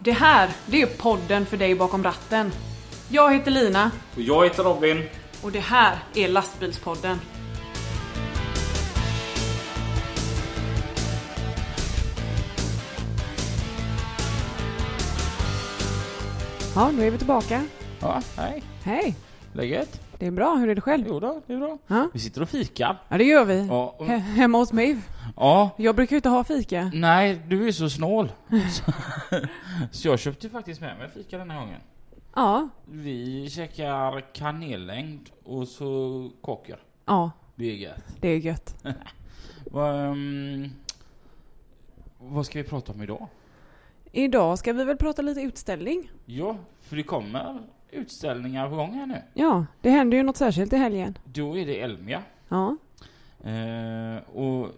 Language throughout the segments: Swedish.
Det här, det är podden för dig bakom ratten. Jag heter Lina Och jag heter Robin. och det här är Lastbilspodden. Ja, nu är vi tillbaka. Ja, hej. Hej, Läget? Det är bra. Hur är det själv? Jo då, det är bra. Ja, Vi sitter och fikar. ja det gör vi. Ja, och, He- hemma hos mig. ja. Jag brukar ju inte ha fika. Nej, du är så snål. så, så jag köpte faktiskt med mig fika den här gången. Ja, Vi käkar kanellängd och så kocker. ja, Det är gött. det är gött. Ehm, vad ska vi prata om idag? Idag ska vi väl prata lite utställning. Ja, för det kommer utställningar på gång här nu. Ja, det händer ju något särskilt i helgen. Då är det Elmia. Ja, Eh, och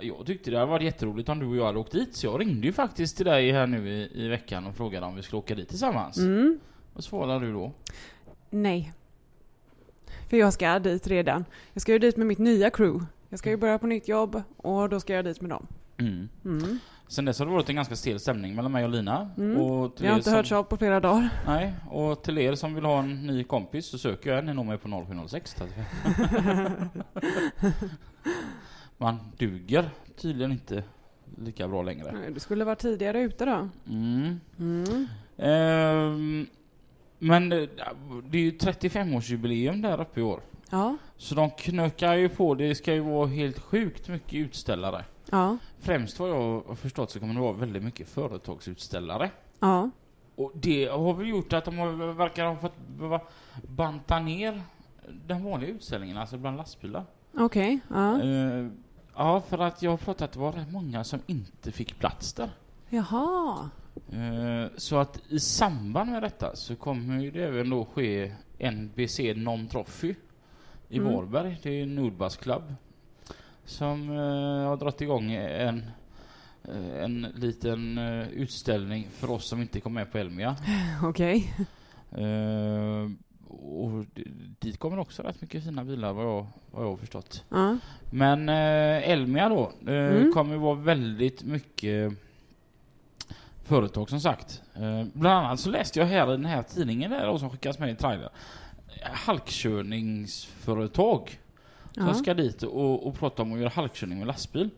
jag tyckte det hade varit jätteroligt om du och jag hade åkt dit, så jag ringde ju faktiskt till dig här nu i, i veckan och frågade om vi skulle åka dit tillsammans. mm. Vad svarade du då? Nej. För jag ska dit redan. Jag ska ju dit med mitt nya crew. Jag ska ju börja på nytt jobb och då ska jag dit med dem. Mm. Mm. Sen dess har det varit en ganska stel stämning mellan mig och Lina. Mm. Och till Jag har inte som, hört av på flera dagar. Nej, och till er som vill ha en ny kompis så söker jag en. Ni når mig på 0706. Man duger tydligen inte lika bra längre. Du skulle vara tidigare ute då. Mm. Mm. Ehm, men det är ju 35-årsjubileum där uppe i år. Ja, Så de knökar ju på, det ska ju vara helt sjukt mycket utställare. Ja, Främst vad jag har förstått så kommer det vara väldigt mycket företagsutställare. ja. Och det har väl gjort att de har, verkar ha fått banta ner den vanliga utställningen, alltså bland lastbilar. Okej, ja. Eh, ja, för att jag har pratat att det var rätt många som inte fick plats där. Jaha. Eh, så att i samband med detta så kommer ju det även då ske NBC Non Trophy i Mm. Varberg. Det är Nordbus Club som eh, har dragit igång en, eh, en liten eh, utställning för oss som inte kom med på Elmia. Okej. Och d- dit kommer också rätt mycket fina bilar vad jag, vad jag har förstått. Ja. Men eh, Elmia då, Mm. kommer vara väldigt mycket företag som sagt. Bland annat så läste jag här i den här tidningen där då, som skickas med i trailer. Halkkörningsföretag Ja. ska dit och, och prata om att göra halkkörning med lastbil.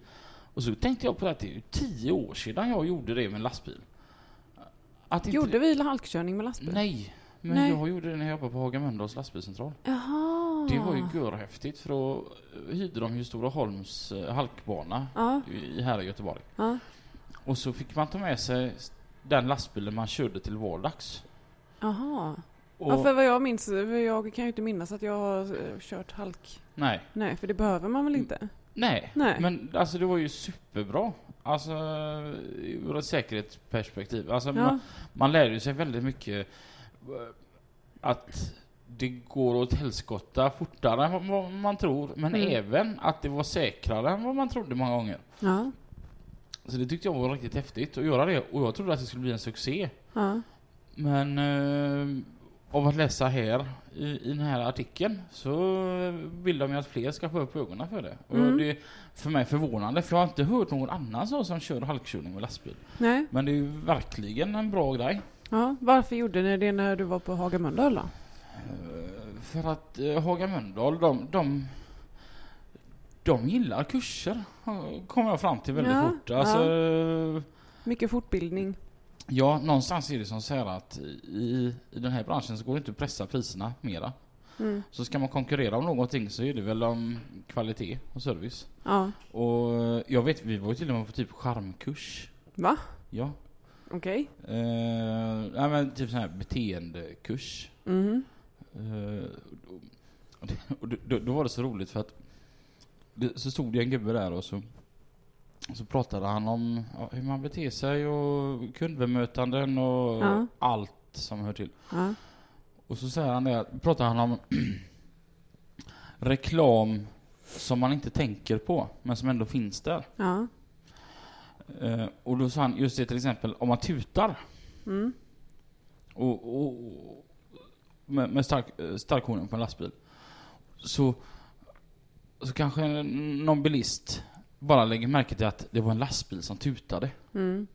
Och så tänkte jag på att det är ju tio år sedan jag gjorde det med lastbil. Att inte- Gjorde vi halkkörning med lastbil? Nej, men Nej. jag gjorde det när jag jobbade på Haga Mölndals lastbilscentral. Jaha. Det var ju görhäftigt för då hyrde de ju Stora Holms eh, halkbana Ja, i här i Göteborg. ja. Och så fick man ta med sig den lastbilen man körde till vardags. Jaha. Och, Ja, för vad jag minns, jag kan ju inte minnas att jag har eh, kört halk. Nej, Nej, för det behöver man väl inte? nej, Nej. Men alltså det var ju superbra. Alltså ur ett säkerhetsperspektiv. Alltså Ja. man, man lärde sig väldigt mycket eh, att det går åt helskotta fortare än vad man tror. Men Mm. även att det var säkrare än vad man trodde många gånger. Ja. Så det tyckte jag var riktigt häftigt att göra det. Och jag trodde att det skulle bli en succé. Ja. Men eh, av att läsa här i, i den här artikeln så vill de ju att fler ska få upp ögonen för det. Och Mm. det är för mig förvånande för jag har inte hört någon annan så som kör halkkörning med lastbil. Nej. Men det är ju verkligen en bra grej. Ja. Varför gjorde ni det när du var på Haga Mölndal då? Eh, För att eh, Haga Mölndal, de, de, de gillar kurser. eh, Kommer jag fram till väldigt Ja, fort. Alltså, eh, Mycket fortbildning. Ja, någonstans är det som så här att i, i den här branschen så går det inte att pressa priserna mera. Mm. Så ska man konkurrera om någonting så är det väl om kvalitet och service. Ja. Och jag vet, vi var ju till och med på typ charmkurs. Va? Ja. Okej. Eh, nej men typ sån här beteendekurs. Mhm. Eh, och det, och då, då, då var det så roligt för att det, så stod det en gubbe där och så, så pratade han om ja, hur man beter sig och kundbemötanden och Ja. allt som hör till. Ja. Och så säger han det, pratar han om reklam som man inte tänker på, men som ändå finns där. Ja. Eh, och då sa han just det till exempel, om man tutar Mm. och, och, och med, med stark, eh, starkhornen på en lastbil. Så, så kanske någon bilist bara lägger märke till att det var en lastbil som tutade. Mm.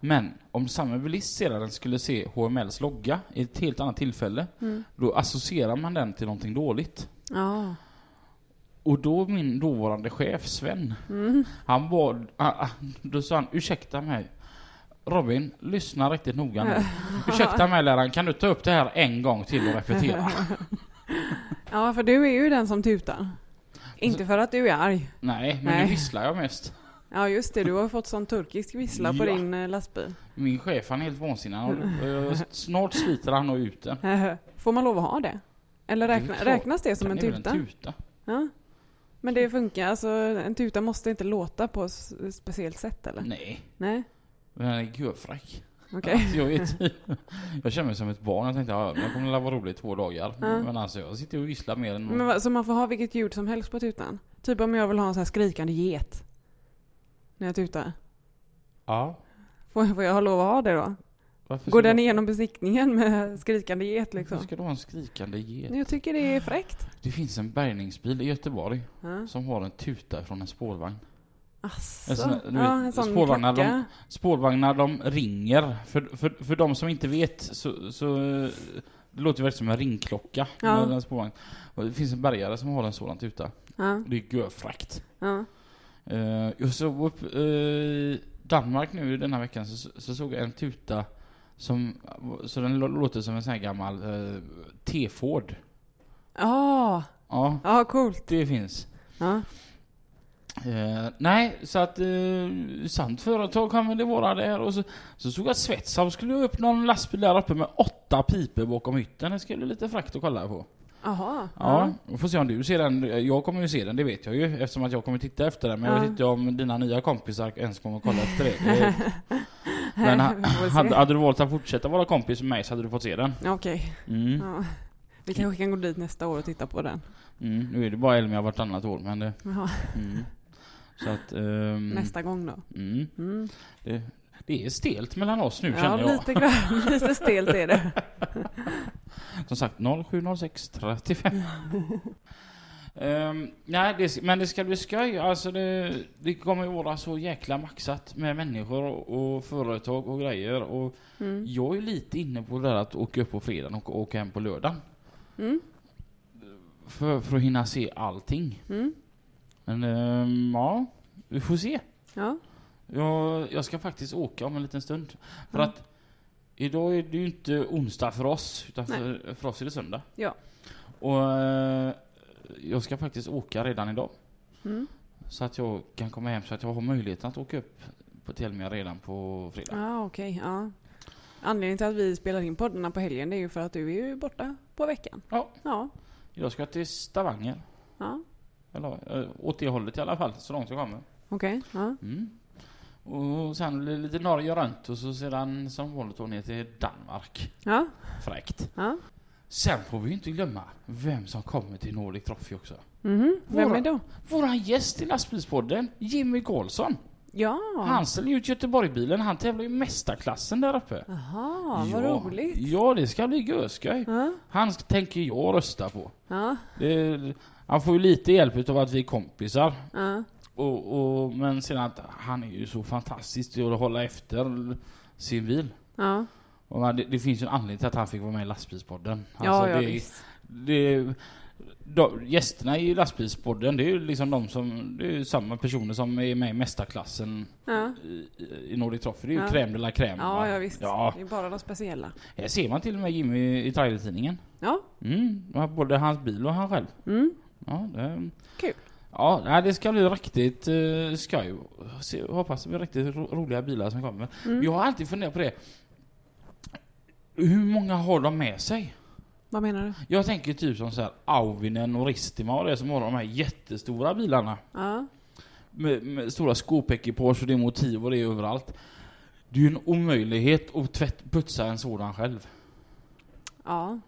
Men om samma bilist sedan skulle se HMLs logga i ett helt annat tillfälle, Mm. då associerar man den till någonting dåligt. Ja. Och då min dåvarande chef Sven, Mm. han var, ah, ah, då sa han ursäkta mig Robin, lyssna riktigt noga nu. Ursäkta mig läraren, kan du ta upp det här en gång till och repetera? Ja, för du är ju den som tutar. Inte för att du är arg. Nej, men Nej. nu visslar jag mest. Ja, just det. Du har fått sån turkisk vissla på Ja. din eh, lastbil. Min chef han är helt vansinnig. Han- eh, Snart sliter han nog ut den. Får man lov att ha det? Eller Det är räkna, klart. räknas det som en Den är väl tuta? tuta. Ja. Men det funkar, alltså en tuta måste inte låta på ett s- speciellt sätt eller? Nej, Nej? men den är görfräck. Okej. Alltså, jag, vet, jag känner mig som ett barn. Jag tänkte ja, det kommer att vara roligt i två dagar. Ja. Men alltså jag sitter och visslar mer än... Men, vad- så man får ha vilket ljud som helst på tutan? Typ om jag vill ha en sån här skrikande get. När jag tutar. Ja. Får, får jag ha lov att ha det då? Varför Går ska den du- igenom besiktningen med skrikande get liksom? Varför ska du ha en skrikande get? Jag tycker det är fräckt. Det finns en bärgningsbil i Göteborg Ja. som har en tuta från en spårvagn. Asså. En sån- du ja, vet, en sån spårvagnar, klocka. Spårvagnar de ringer. För, för, för de som inte vet så, så det låter verkligen som en ringklocka. Ja. med en spårvagn. Och det finns en bärgare som har en sådan tuta. Ja, Det är görfräckt. ja. Uh, jag såg upp uh, Danmark nu den här veckan så, så såg jag en tuta som, så den lå- låter som en sån här gammal uh, T-Ford. Ja, Ja, ja, coolt. det finns. Ja. Eh, nej, så att uh, sant företag kommer det vara där och så, så såg jag att Svetsam skulle upp någon lastbil där uppe med åtta piper bakom hytten. Det ska bli lite fräckt att kolla på. Jaha. Ja, vi får se om du ser den. Jag kommer ju se den, det vet jag ju eftersom att jag kommer titta efter den. Men jag Ja. vet inte om dina nya kompisar ens kommer kolla efter det. Eh, Men väl hade, hade du valt att fortsätta vara kompis med mig så hade du fått se den. Ja, Okej. Mm. Ja. Vi kanske kan gå dit nästa år och titta på den. Mm. Nu är det bara Elmia vartannat år men det... Mm. Så att... ehm, Nästa gång då. Mm. Mm. Det, det är stelt mellan oss nu Ja, känner jag. lite, grann, lite stelt är det. Som sagt 0706 35. Ehm, nej, det, men det ska bli skoj. Alltså det, det kommer ju vara så jäkla maxat med människor och, och företag och grejer. Och Mm. jag är lite inne på det där att åka upp på fredagen och åka hem på lördagen. Mm. För, för att hinna se allting. Mm. Men ehm, ja, vi får se. Ja. Jag, jag ska faktiskt åka om en liten stund. För Mm. att idag är det ju inte onsdag för oss, utan för, för oss är det söndag. Ja. Och eh, jag ska faktiskt åka redan idag. Mm. Så att jag kan komma hem så att jag har möjligheten att åka upp på Telmia redan på fredag. Ja, okej. Ja. Anledningen till att vi spelar in poddarna på helgen är ju för att du är ju borta på veckan. Ja. Ja. Jag ska till Stavanger. Ja. Eller eh, åt det hållet i alla fall, så långt jag kommer. Okej. Ja. Mm. Och sen lite Norge runt och så sedan som vanligt ner till Danmark. Ja. Fräckt. Ja. Sen får vi inte glömma vem som kommer till Nordic Trophy också. Mhm. Vem Våra- är då? Våran gäst i lastbilspodden, Jimmy Karlsson. Ja. Han ställer ut Göteborgsbilen, han tävlar i mästarklassen där uppe. Jaha, vad ja. roligt. Ja, det ska bli görskoj. Ja. Han tänker jag rösta på. Ja. Det, han får ju lite hjälp av att vi är kompisar. Ja. Och, och, men sen att han är ju så fantastisk i att hålla efter sin bil. Ja. Och det, det finns ju en anledning till att han fick vara med i lastbilspodden. Ja, Alltså, ja det, visst. det, de, gästerna i lastbilspodden, det är ju liksom de som, det är samma personer som är med i mästarklassen Ja. i, i Nordic Trophy. Det är ju Ja. crème de la crème. Ja, va? ja visst. Ja, Det är bara de speciella. här ser man till och med Jimmy i trailertidningen. Ja. Mm, det både hans bil och han själv. Mm. Ja, det, Kul. Ja, det ska bli riktigt uh, skoj. Se, hoppas det blir riktigt ro roliga bilar som kommer. Mm. Jag har alltid funderat på det. Hur många har de med sig? Vad menar du? Jag tänker typ som så här Auvinen och Ristima och det som har de här jättestora bilarna. Ja. Med, med stora skopekipage och det är motiv och det är överallt. Det är ju en omöjlighet att tvätt, putsa en sådan själv. Ja.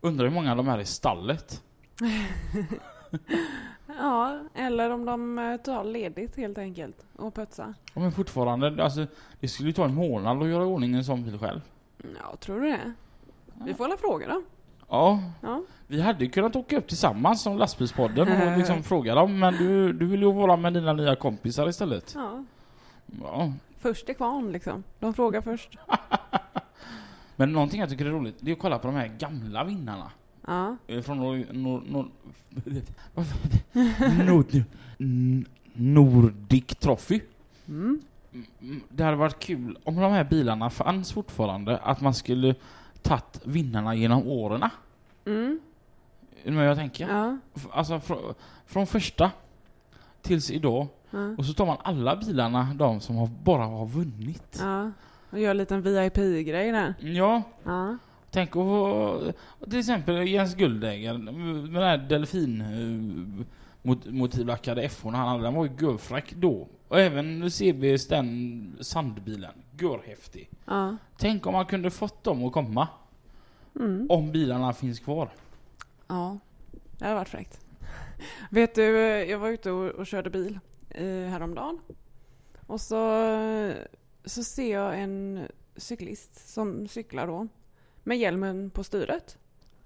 Undrar hur många de här är i stallet? Ja, eller om de eh, tar ledigt helt enkelt och putsar. Ja, men fortfarande, alltså det skulle ju ta en månad att göra ordning en sån bil själv. Ja, tror du det? Vi får alla fråga då. Ja, Ja. vi hade ju kunnat åka upp tillsammans som lastbilspodden och liksom fråga dem, men du, du vill ju vara med dina nya kompisar istället. ja. Ja, Först är kvarn liksom. De frågar först. Men någonting jag tycker är roligt, det är att kolla på de här gamla vinnarna. Ja. Eh, Från nor, nor, nor? Nord, Nordic Trophy. Mm. Mm, Det hade varit kul om de här bilarna fanns fortfarande, att man skulle tagit vinnarna genom åren. Mm. Är du med jag tänker? Ja. Alltså från, från första tills idag. Ja. Och så tar man alla bilarna, de som har, bara har vunnit. ja. Och gör en liten VIP-grej där. Ja, Ja. Tänk få- till exempel Jens Guldäger med den här delfin eh, mot, motivlackade F1 han hade, den var ju görfräck då. Och även CB den sandbilen, görhäftig. Ja. Tänk om man kunde fått dem att komma. Mm. Om bilarna finns kvar. Ja. Det hade varit fräckt. Vet du, eh, jag var ute och, och körde bil eh, häromdagen. Och så, så ser jag en cyklist som cyklar då. Med hjälmen på styret.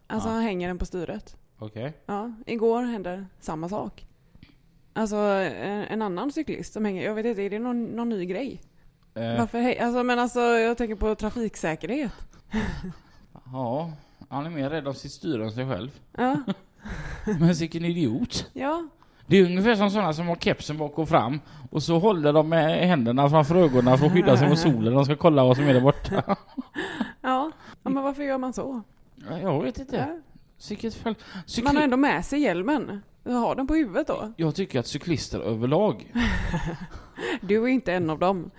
Alltså Ja. han hänger den på styret. Okej. Ja, igår hände samma sak. Alltså en, annan cyklist som hänger, jag vet inte, är det någon, någon ny grej? Eh, Varför hej? Alltså men alltså jag tänker på trafiksäkerhet. ja, han är mer rädd av sitt styre än sig själv. Ja, Men vilken idiot. ja, Det är ungefär som sådana som har kepsen bak och fram och så håller de med händerna framför ögonen för att skydda sig mot solen. De ska kolla vad som är där borta. ja. Ja men varför gör man så? Ja, Jag vet inte. Ja. Cykli- Man har ändå med sig hjälmen. Har den på huvudet då? Jag tycker att cyklister överlag. Du är inte en av dem.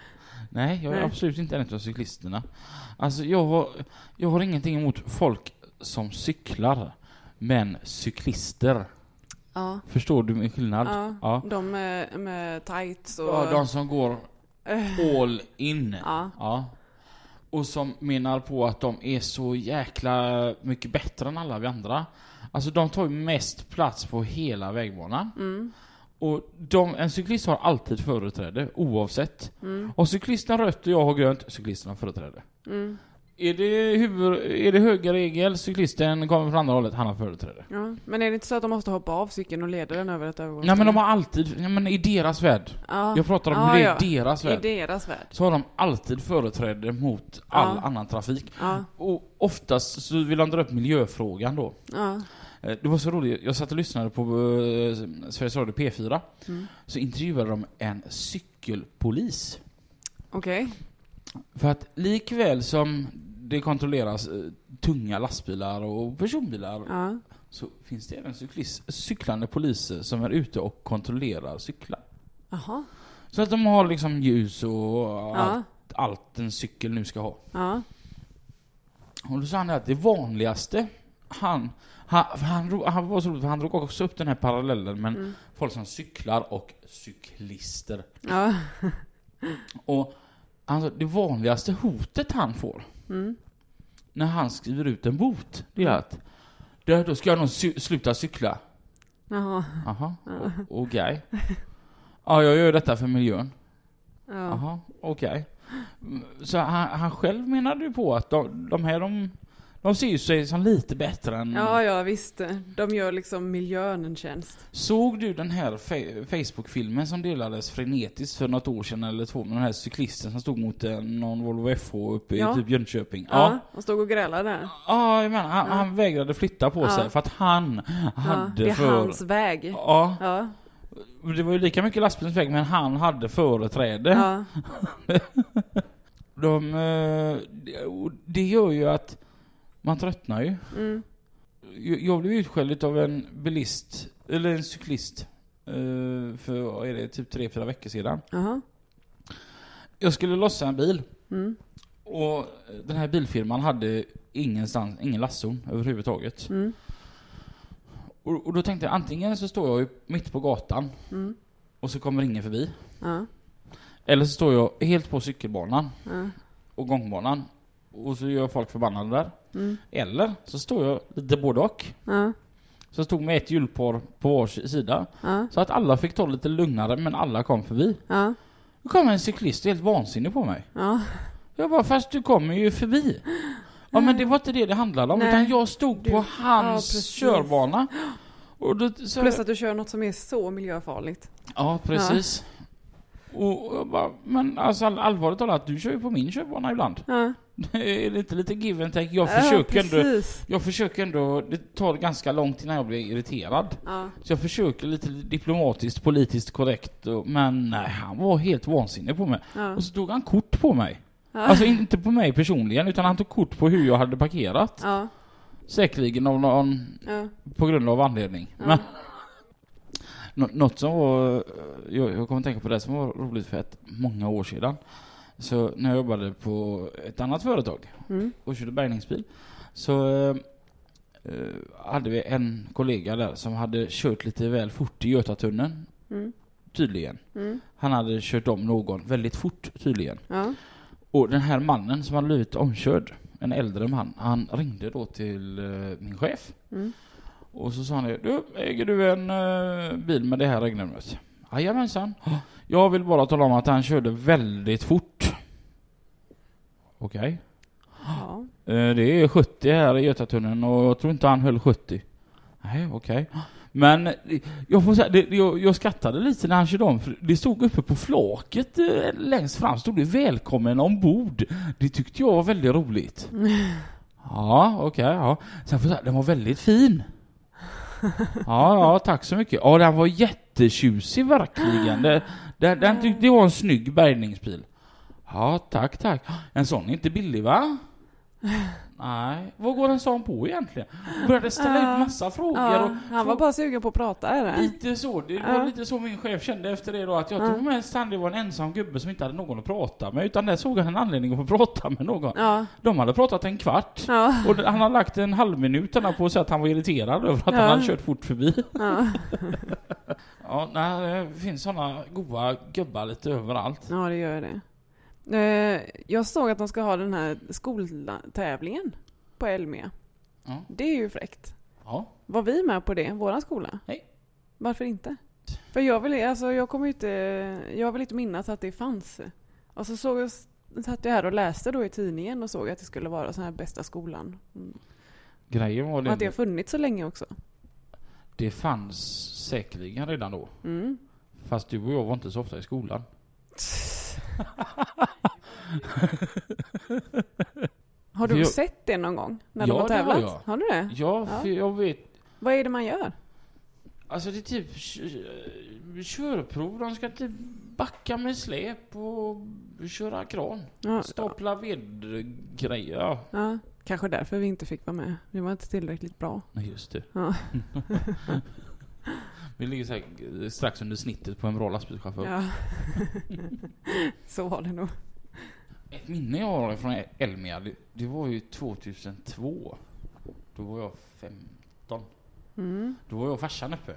Nej, jag är Nej. absolut inte en av cyklisterna. Alltså jag har, jag har ingenting emot folk som cyklar. Men cyklister. Ja. Förstår du min skillnad? ja. Ja. De med, med tights och... Ja, de som går all in. Ja. Ja. Och som menar på att de är så jäkla mycket bättre än alla vi andra. Alltså de tar ju mest plats på hela vägbanan. Mm. Och de, en cyklist har alltid företräde, oavsett. Mm. Och cyklisten har rött och jag har grönt, cyklisten har företräde. Mm. Är det, huvud, är det högerregel, cyklisten kommer från andra hållet, han har företräde. Ja. Men är det inte så att de måste hoppa av cykeln och leda den över ett Nej övergångsställe? men de har alltid, ja, men i deras värld. Ja. Jag pratar om Ja, hur det är ja. i deras I värld. deras värld. Så har de alltid företräde mot all annan trafik. Och oftast så vill han dra upp miljöfrågan då. Ja. Eh, Det var så roligt, jag satt och lyssnade på eh, Sveriges Radio P4. Mm. Så intervjuade de en cykelpolis. Okej. För att likväl som det kontrolleras eh, tunga lastbilar och personbilar Ja. så finns det även cyklist, cyklande poliser som är ute och kontrollerar cyklar. Jaha. Så att de har liksom ljus och Ja. allt, allt en cykel nu ska ha. Ja. Och då sa han att det vanligaste han, han, han, han var så roligt för han drog också upp den här parallellen med Mm. folk som cyklar och cyklister. Ja. Och alltså, det vanligaste hotet han får Mm. när han skriver ut en bot, det är att "Du, då ska jag nog sluta cykla. Jaha. Jaha, okej. Ja, jag gör detta för miljön. Ja. Jaha, okej. Mm, Så han, han själv menade ju på att de, de här, de, de ser ju sig som lite bättre än... ja, ja visst. De gör liksom miljön en tjänst. Såg du den här Facebook-filmen som delades frenetiskt för något år sedan eller två med den här cyklisten som stod mot någon Volvo FH uppe Ja. i typ Jönköping? Ja. Och stod och grälade där. Ja, jag menar, han, Ja. han vägrade flytta på Ja. sig för att han Ja. hade Det är för... hans väg. Ja, Ja. det var ju lika mycket lastbilens väg men han hade företräde. Ja. De, eh, det- det gör ju att man tröttnar ju. Mm. Jag jag blev utskälld av en bilist, eller en cyklist, eh, för är det, typ tre fyra veckor sedan. Jaha. Jag skulle lossa en bil Mm. och den här bilfirman hade ingenstans, ingen lastzon överhuvudtaget. Mm. Och, och då tänkte jag antingen så står jag ju mitt på gatan Mm. och så kommer ingen förbi. Ja. Eller så står jag helt på cykelbanan Ja. och gångbanan och så gör folk förbannade där. Mm. Eller så står jag lite både och. Ja. Så stod med ett hjulpar på si- sida. Ja. Så att alla fick ta lite lugnare men alla kom förbi. Ja. Då kom en cyklist helt vansinnig på mig. Ja. Jag bara, fast du kommer ju förbi. Ja men det var inte det det handlade om Nej. utan jag stod Du- på ja, hans precis. körbana. Och då, så, Plus att du kör något som är så miljöfarligt. Ja precis. Och jag bara, men alltså all, allvarligt talat, du kör ju på min körbana ibland. Ja. är det inte lite give and take? Jag ja, försöker ändå, precis. jag försöker ändå, det tar ganska långt innan jag blir irriterad. Ja. Så jag försöker lite diplomatiskt, politiskt korrekt, och, men nej, han var helt vansinnig på mig. Ja. Och så tog han kort på mig. Ja. Alltså inte på mig personligen, utan han tog kort på hur jag hade parkerat. Ja. Säkerligen av någon, Ja. på grund av anledning. Ja. Men, Nå- något som var, jag, jag kommer tänka på det som var roligt för ett, många år sedan. Så när jag jobbade på ett annat företag Mm. och körde bärgningsbil så eh, eh, hade vi en kollega där som hade kört lite väl fort i Götatunneln, Mm. tydligen. Mm. Han hade kört om någon väldigt fort, tydligen. Ja. Och den här mannen som hade blivit omkörd, en äldre man, han ringde då till eh, min chef. Mm. Och så sa han det, du, äger du en eh, bil med det här regnumret? Jajamensan. Jag vill bara tala om att han körde väldigt fort. Okej. Ja. Eh, Det är 70 här i Götatunneln och jag tror inte han höll 70. Nej, okej. Men eh, jag får säga, det, jag, jag skrattade lite när han körde om, för det stod uppe på flaket eh, längst fram, stod det 'Välkommen ombord'. Det tyckte jag var väldigt roligt. Ja, okej, ja. Sen får jag säga, den var väldigt fin. Ja, ja, tack så mycket. Ja, den var jättetjusig verkligen. Det, den, den tyckte jag var en snygg bärgningsbil. Ja, tack, tack. En sån är inte billig va? Nej, vad går en sån på egentligen? Började ställa Ja. ut massa frågor Ja, och han var bara sugen på att prata eller? Lite så, det var lite så min chef kände efter det då att jag mest han det var en ensam gubbe som inte hade någon att prata med utan där såg han en anledning att få prata med någon. De hade pratat en kvart och han har lagt en halv minut på att säga att han var irriterad över att han hade kört fort förbi. Ja. Ja, nej, det finns såna goa gubbar lite överallt. ja, det gör det. Eh, Jag såg att de ska ha den här skoltävlingen på Elmia. Ja. Det är ju fräckt. Ja. Var vi med på det, våran skola? Nej. Varför inte? För jag vill, alltså jag kommer inte, jag vill inte minnas att det fanns. Och så såg jag, satt jag här och läste då i tidningen och såg att det skulle vara sån här bästa skolan. Mm. Grejen var Och att det har det, funnits så länge också. det fanns säkerligen redan då. Mm. Fast du och jag var inte så ofta i skolan. Har du Jag- sett det någon gång? När Ja, de har det har tävlat? jag. Har du det? Ja, Ja. för jag vet Vad är det man gör? Alltså det är typ kö- körprov, de ska typ backa med släp och köra kran. Ja, Stapla vedgrejer. Ja, kanske därför vi inte fick vara med. Vi var inte tillräckligt bra. Nej just det. Ja. Vi ligger så här strax under snittet på en bra lastbilschaufför. Ja. så var det nog. Ett minne jag har från Elmia, det, det var ju 2002. Då var jag 15. Mm. Då var jag och farsan uppe.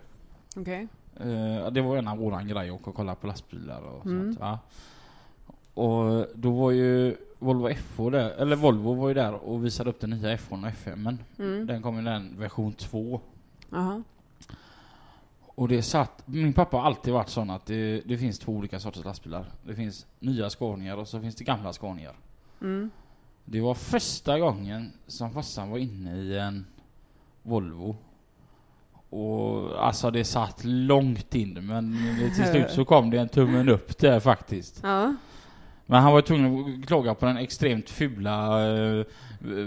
Okej. Eh, det var en av våran grej att åka och kolla på lastbilar och Mm. sånt. Va? Och då var ju Volvo FH där, eller Volvo var ju där och visade upp den nya F1 och F5. Mm. Den kom i den version 2. Aha. Och det satt, min pappa har alltid varit sån att det, det finns två olika sorters lastbilar. Det finns nya Scaniar och så finns det gamla Scaniar. Mm. Det var första gången som farsan var inne i en Volvo. Och alltså det satt långt in men till slut så kom det en tummen upp där faktiskt. Ja. Men han var tvungen att klaga på den extremt fula eh,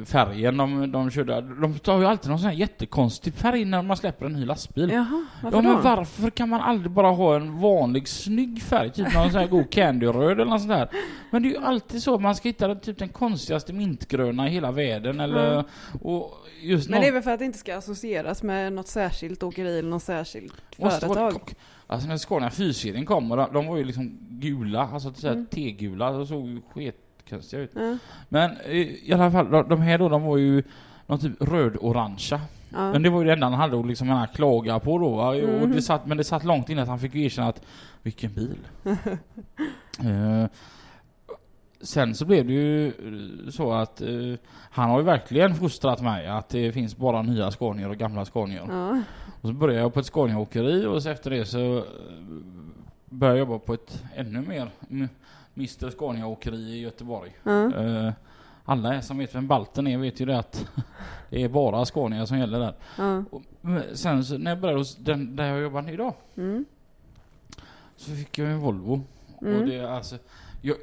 färgen de, de körde. De tar ju alltid någon sån här jättekonstig färg när man släpper en ny lastbil. Jaha, varför Ja men då? varför kan man aldrig bara ha en vanlig snygg färg? Typ någon sån här god candyröd eller något sånt där. Men det är ju alltid så, man ska hitta typ den konstigaste mintgröna i hela världen eller... Mm. Och just Men det är någon- väl för att det inte ska associeras med något särskilt åkeri eller något särskilt företag. Alltså när Scania 4-serien kom, och de, de var ju liksom gula, alltså så här Mm. tegula, de såg ju sketkonstiga ut. Ja. Men i alla fall, de, de här då, de var ju någon typ röd-orangea. Ja. Men det var ju det enda han hade att liksom gärna klaga på då. Och Mhm. det satt, men det satt långt innan han fick erkänna att vilken bil. Eh, sen så blev det ju eh, så att eh, han har ju verkligen fostrat mig att det finns bara nya Scanier och gamla Scanier. Ja. Och så började jag på ett Scania-åkeri och så efter det så eh, började jag jobba på ett ännu mer Mr Scania-åkeri i Göteborg. Ja. Eh, alla som vet vem Balten är vet ju det att det är bara Scania som gäller där. Ja. Och sen så när jag började hos den där jag jobbar idag Mm. så fick jag en Volvo. Mm. Och det är alltså, jag,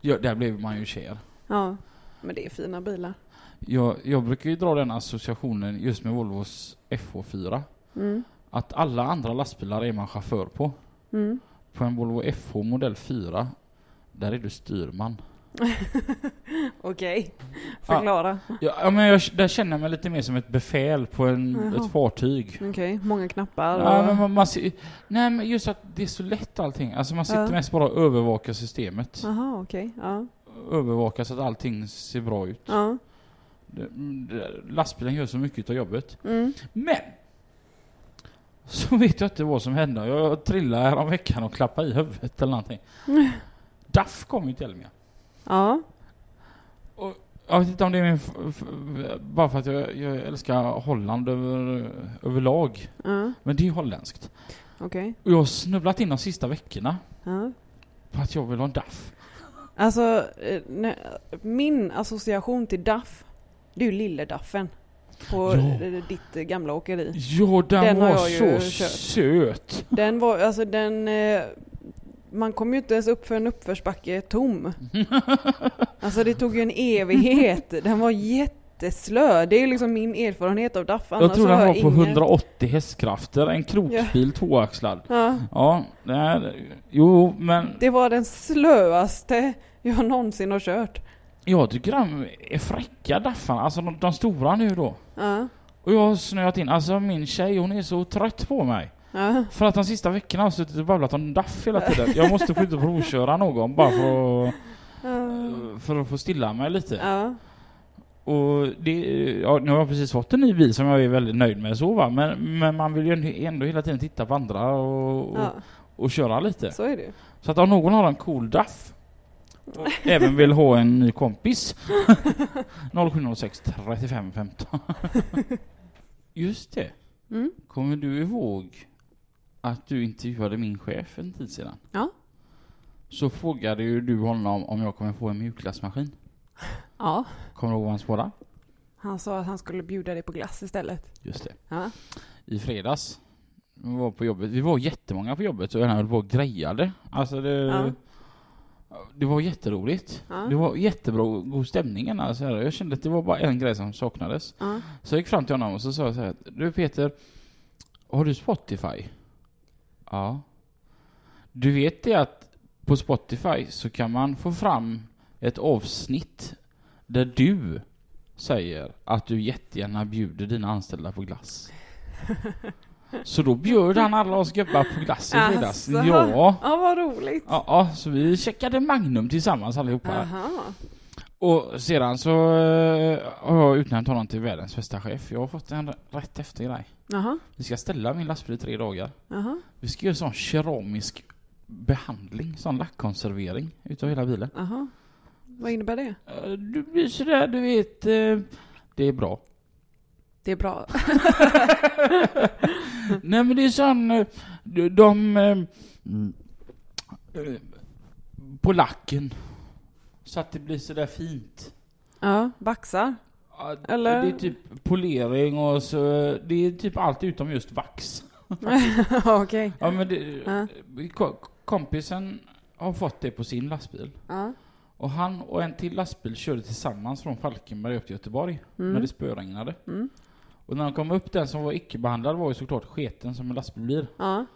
jag, där blev man ju kär. Ja. Men det är fina bilar. Jag, jag brukar ju dra den associationen just med Volvos FH4. Mm. Att alla andra lastbilar är man chaufför på. Mm. På en Volvo FH modell 4, där är du styrman. Okej. Förklara. Ja, ja, men jag, där känner jag mig lite mer som ett befäl på en, Jaha. ett fartyg. Okej, många knappar. Ja, och- men man, man ser, nej men just att det är så lätt allting. Alltså man sitter Ja. mest bara och övervakar systemet. Jaha, okej. Ja. Övervakar så att allting ser bra ut. Ja. Det, det, lastbilen gör så mycket av jobbet. Mm. Men! Så vet jag inte vad som hände. Jag trillade här om veckan och klappade i huvudet eller någonting. DAF kom ju till Elmia. Ja. Jag vet inte om det är min... Bara för att jag, jag älskar Holland över, överlag. Ja. Men det är holländskt. Okej. Och jag har snubblat in de sista veckorna Ja. på att jag vill ha en DAF. Alltså, eh, min association till DAF, det är ju lille Daffen. På Ja. eh, ditt eh, gamla åkeri. Ja, den, Den har var jag ju så kört. söt. Den var, alltså den... eh, Man kom ju inte ens upp för en uppförsbacke tom. Alltså det tog ju en evighet. Den var jätteslö. Det är liksom min erfarenhet av DAF. Jag tror den var på ingen- 180 hästkrafter, en krokbil tvåaxlad. Ja, Ja, det är, jo men det var den slöaste jag någonsin har kört. jag tycker de är fräcka daffarna, alltså de, de stora nu då. Ja, Och jag har snöat in, alltså min tjej hon är så trött på mig. Ja, För att de sista veckorna har jag suttit och babblat om daff hela tiden. Jag måste få ut och provköra någon bara för att, för att få stilla mig lite. ja. Och det, ja, nu har jag precis fått en ny bil som jag är väldigt nöjd med så va. Men, men man vill ju ändå hela tiden titta på andra och, och, ja. och köra lite. Så är det. Så att om någon har en cool daff och även vill ha en ny kompis 0706 35 15 Just det. Mm. Kommer du ihåg att du intervjuade min chef en tid sedan? Ja. Så frågade ju du honom om jag kommer få en mjukglassmaskin. Ja. Kommer du ihåg vad han svarade? Han sa att han skulle bjuda dig på glass istället. Just det. Ja. I fredags. Vi var på jobbet. Vi var jättemånga på jobbet och jag höll på och grejade. Alltså det... Ja. Det var jätteroligt. Ja. Det var jättebra god stämning. Alltså. Jag kände att det var bara en grej som saknades. Ja. Så jag gick fram till honom och så sa jag så här. Du Peter, har du Spotify? Ja. Du vet det att på Spotify så kan man få fram ett avsnitt där du säger att du jättegärna bjuder dina anställda på glass. Så då bjöd han alla oss gubbar på glass i fredags. Asså. Ja. Ja, vad roligt. Ja, så vi checkade Magnum tillsammans allihopa. Aha. Och sedan så eh, har jag utnämnt honom till världens bästa chef. Jag har fått en rätt efter grej. Jaha. Vi ska ställa min lastbil i tre dagar. Jaha. Vi ska göra sån keramisk behandling, sån lackkonservering utav hela bilen. Jaha. Vad innebär det? Eh, Du blir sådär, du vet, eh, det är bra. Det är bra. Nej men det är sån, de, de mm, på lacken. Så att det blir sådär fint. Ja, vaxar. Ja, Eller- Det är typ polering och så, det är typ allt utom just vax. Okej. Ja men det, Ja. ko- kompisen har fått det på sin lastbil. Ja. Och han och en till lastbil körde tillsammans från Falkenberg upp till Göteborg när det Mm. spöregnade. Mm. Och när de kom upp, den som var icke-behandlad var ju såklart sketen som en lastbil blir. Ja.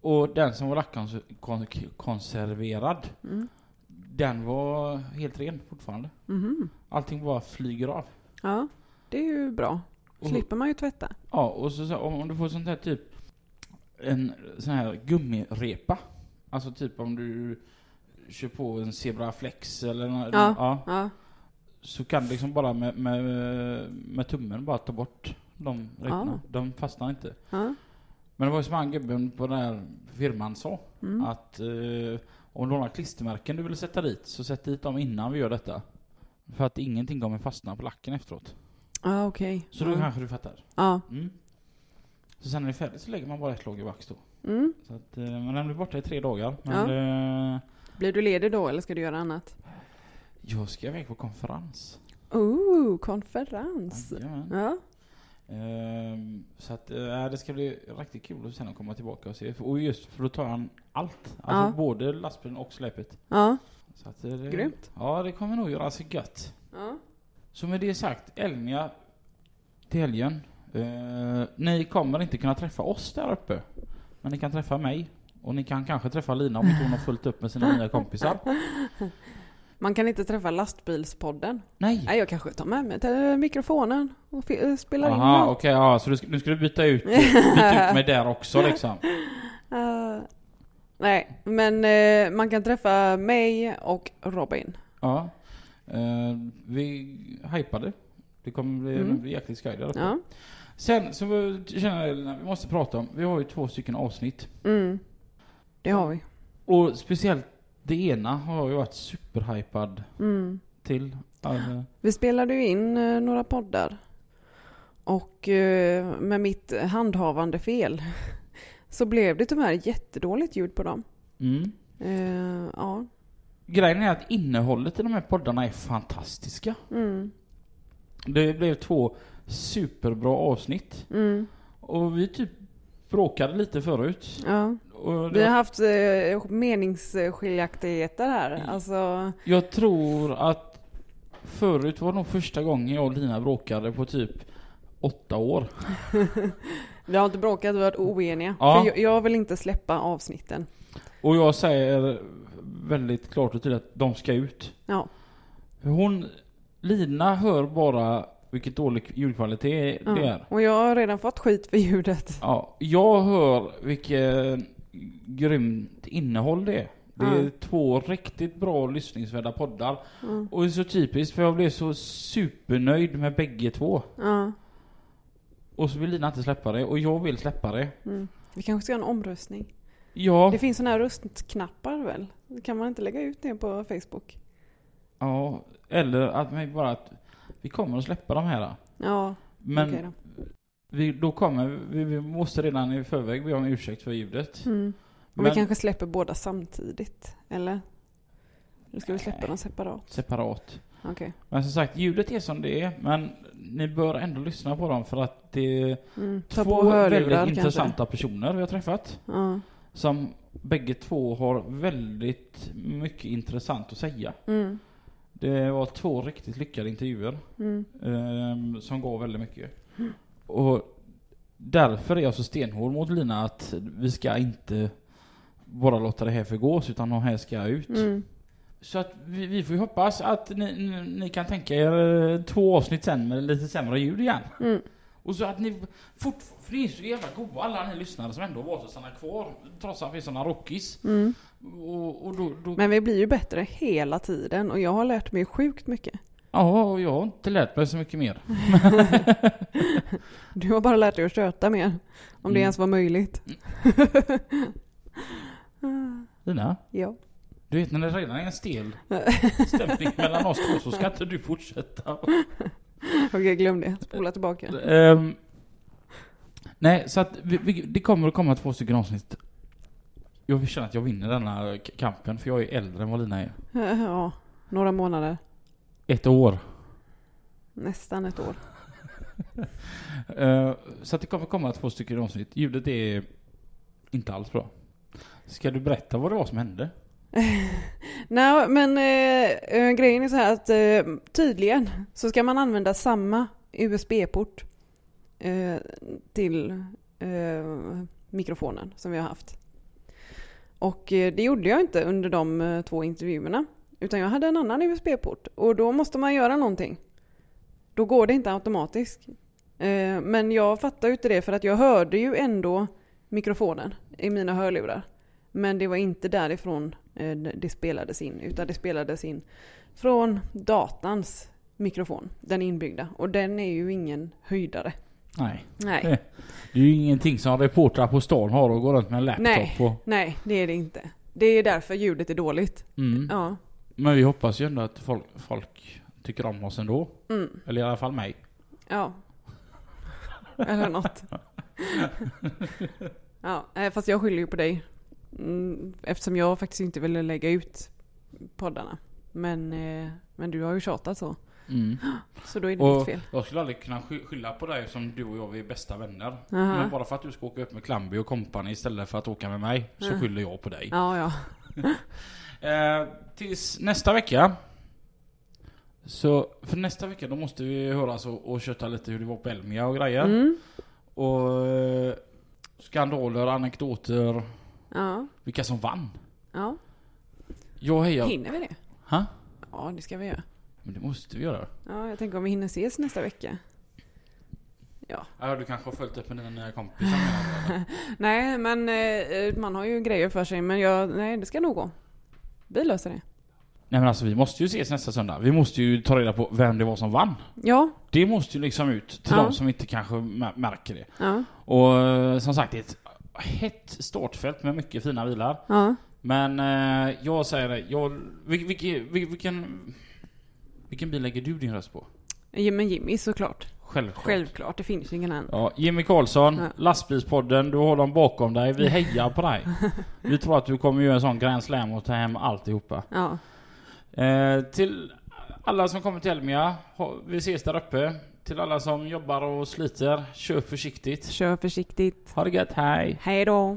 Och den som var lackkonserverad, Mm. Den var helt ren fortfarande. Mhm. Allting bara flyger av. Ja. Det är ju bra. Och, Slipper man ju tvätta. Ja, och så, om om du får sånt här typ en sån här gummirepa. Alltså typ om du kör på en Zebra Flex eller nå- Ja. ja Ja. så kan du liksom bara med, med, med tummen bara ta bort de reporna. Ja. De fastnar inte. Ja. Men det var ju som han gubben på den här firman sa. Mm. Att eh, om du har några klistermärken du vill sätta dit så sätt dit dem innan vi gör detta. För att ingenting kommer fastna på lacken efteråt. Ja, okej. Så då ja. kanske du fattar. Ja. Mm. Så sen när det är färdigt så lägger man bara ett lager vax då. Mm. Så att, eh, men den blir borta i tre dagar. Men Ja. eh, Blir du ledig då eller ska du göra annat? jag ska iväg på konferens. Oh, konferens. Jajamän. Ja. Ehm, så att eh, det ska bli riktigt kul att sen komma tillbaka och se. Och just för då tar han allt. Alltså Ja. både lastbilen och släpet. Ja, Så att, eh, det, Grymt. Ja, det kommer nog göra sig gött. ja. Så med det sagt, Elmia till helgen. Eh, ni kommer inte kunna träffa oss där uppe. Men ni kan träffa mig. Och ni kan kanske träffa Lina om inte hon har fullt upp med sina nya kompisar. Man kan inte träffa lastbilspodden. Nej! Nej, jag kanske tar med mig till mikrofonen och eh, spelar in. Aha, den. okej, ja, så du, nu ska du byta ut, byta ut mig där också liksom. Eh, nej, men eh, man kan träffa mig och Robin. Ja. Eh, vi hypade. Det kommer bli, Mm. jäkligt skoj där. Ja. Sen så känner jag vi måste prata om, vi har ju två stycken avsnitt. Mm. Det har vi. Och speciellt det ena har ju varit superhypad Mm. till. Alltså, Vi spelade ju in eh, några poddar. Och eh, med mitt handhavande fel så blev det tyvärr jättedåligt ljud på dem. mm. Eh, ja. Grejen är att innehållet i de här poddarna är fantastiska. Mm. Det blev två superbra avsnitt. Mm. Och vi typ bråkade lite förut. Ja. Det Vi har haft eh, meningsskiljaktigheter här. Mm. Alltså, jag tror att förut var nog första gången jag och Lina bråkade på typ åtta år. vi har inte bråkat, vi har varit oeniga. Ja. För jag, jag vill inte släppa avsnitten. Och jag säger väldigt klart och tydligt att de ska ut. Ja. Hon, Lina hör bara vilket dålig ljudkvalitet det Ja. är. Och jag har redan fått skit för ljudet. Ja, jag hör vilket grymt innehåll det är. Det är Ja. två riktigt bra lyssningsvärda poddar. Ja. Och det är så typiskt för jag blev så supernöjd med bägge två. Ja. Och så vill Lina inte släppa det och jag vill släppa det. Mm. Vi kanske ska göra en omröstning. Ja, Det finns sådana här röstknappar väl? Kan man inte lägga ut det på Facebook? ja eller att vi bara att vi kommer att släppa de här. Ja, Men då. Vi, då kommer vi, vi måste redan i förväg be om ursäkt för ljudet. Mm. Och Men vi kanske släpper båda samtidigt? Eller? Eller ska vi släppa dem separat? separat. Okej. Men som sagt, ljudet är som det är. Men ni bör ändå lyssna på dem för att det är Mm. Två väldigt kanske. intressanta personer vi har träffat. Ja. Som bägge två har väldigt mycket intressant att säga. Mm. Det var två riktigt lyckade intervjuer. Mm. ehm, som gav väldigt mycket. Och därför är jag så stenhård mot Lina att vi ska inte bara låta det här förgås utan de här ska ut. Mm. Så att vi, vi får ju hoppas att ni, ni, ni kan tänka er eh, två avsnitt sen med lite sämre ljud igen. Mm. Och så att ni fort, för ni är så jävla goa alla ni lyssnare som ändå valt att stanna kvar trots att vi är såna rookies. Mm. Och, och då, då, Men vi blir ju bättre hela tiden och jag har lärt mig sjukt mycket. Ja, jag har inte lärt mig så mycket mer. Du har bara lärt dig att köta mer. Om det Mm. ens var möjligt. Lina, ja. du vet när det redan är en stel stämning mellan oss två så ska inte du fortsätta. Okej, glöm det. Spola tillbaka. Ehm, nej, så att vi, vi, det kommer att komma två stycken avsnitt. Jag känner att jag vinner denna kampen för jag är äldre än vad Lina är. Ja, några månader. Ett år. Nästan ett år. Ehm, så att det kommer komma två stycken avsnitt. Ljudet är inte alls bra. Ska du berätta vad det var som hände? Nej, men eh, eh, grejen är så här att eh, tydligen så ska man använda samma USB-port till mikrofonen som vi har haft. Och det gjorde jag inte under de två intervjuerna. Utan jag hade en annan USB-port och då måste man göra någonting. Då går det inte automatiskt. Eh, men jag fattar ju inte det för att jag hörde ju ändå mikrofonen i mina hörlurar. Men det var inte därifrån eh, det spelades in, utan det spelades in från datans mikrofon, den inbyggda. Och den är ju ingen höjdare. Nej. Nej, Det är ju ingenting som reportrar på stan har och går runt med en laptop Nej. nej, det är det inte. Det är därför ljudet är dåligt. Mm. Ja. Men vi hoppas ju ändå att folk, folk tycker om oss ändå. Mm. Eller i alla fall mig. Ja. Eller något. Ja, eh, fast jag skyller ju på dig. Mm, Eftersom jag faktiskt inte ville lägga ut poddarna. Men, eh, men du har ju tjatat så. Mm. Så då är det ditt Och fel. jag skulle aldrig kunna sky- skylla på dig som du och jag vi är bästa vänner. Aha. Men bara för att du ska åka upp med Klamby och kompani istället för att åka med mig så skyller jag på dig. Ja, ja. Eh, tills nästa vecka. Så för nästa vecka då måste vi höras och, och köta lite hur det var på Elmia och grejer. Mm. Och eh, skandaler, anekdoter, Ja. vilka som vann. Ja. Jag hejar... Hinner vi det? Ha? Ja, det ska vi göra. Men det måste vi göra. Ja, jag tänker om vi hinner ses nästa vecka. Ja, du kanske har följt upp med dina nya kompisar menar du? Nej, men eh, man har ju grejer för sig. Men jag, nej, det ska nog gå. Vi löser det. Nej men alltså vi måste ju ses nästa söndag. Vi måste ju ta reda på vem det var som vann. Ja. Det måste ju liksom ut till Ja. de som inte kanske mä- märker det. Ja. Och eh, som sagt, det är ett hett startfält med mycket fina bilar. Ja. Men eh, jag säger det, jag, vil, vilken, vil, vilken, vilken bil lägger du din röst på? Ja, Men Jimmy såklart. Självklart. Självklart, det finns ju ingen annan. Ja, Jimmy Karlsson, Ja. lastbilspodden, du har dem bakom dig. Vi hejar på dig. Vi tror att du kommer göra en sån Grand Slam och ta hem alltihopa. Ja. Eh, till alla som kommer till Elmia, vi ses där uppe. Till alla som jobbar och sliter, kör försiktigt. Kör försiktigt. Ha det gött, hej! Hej då.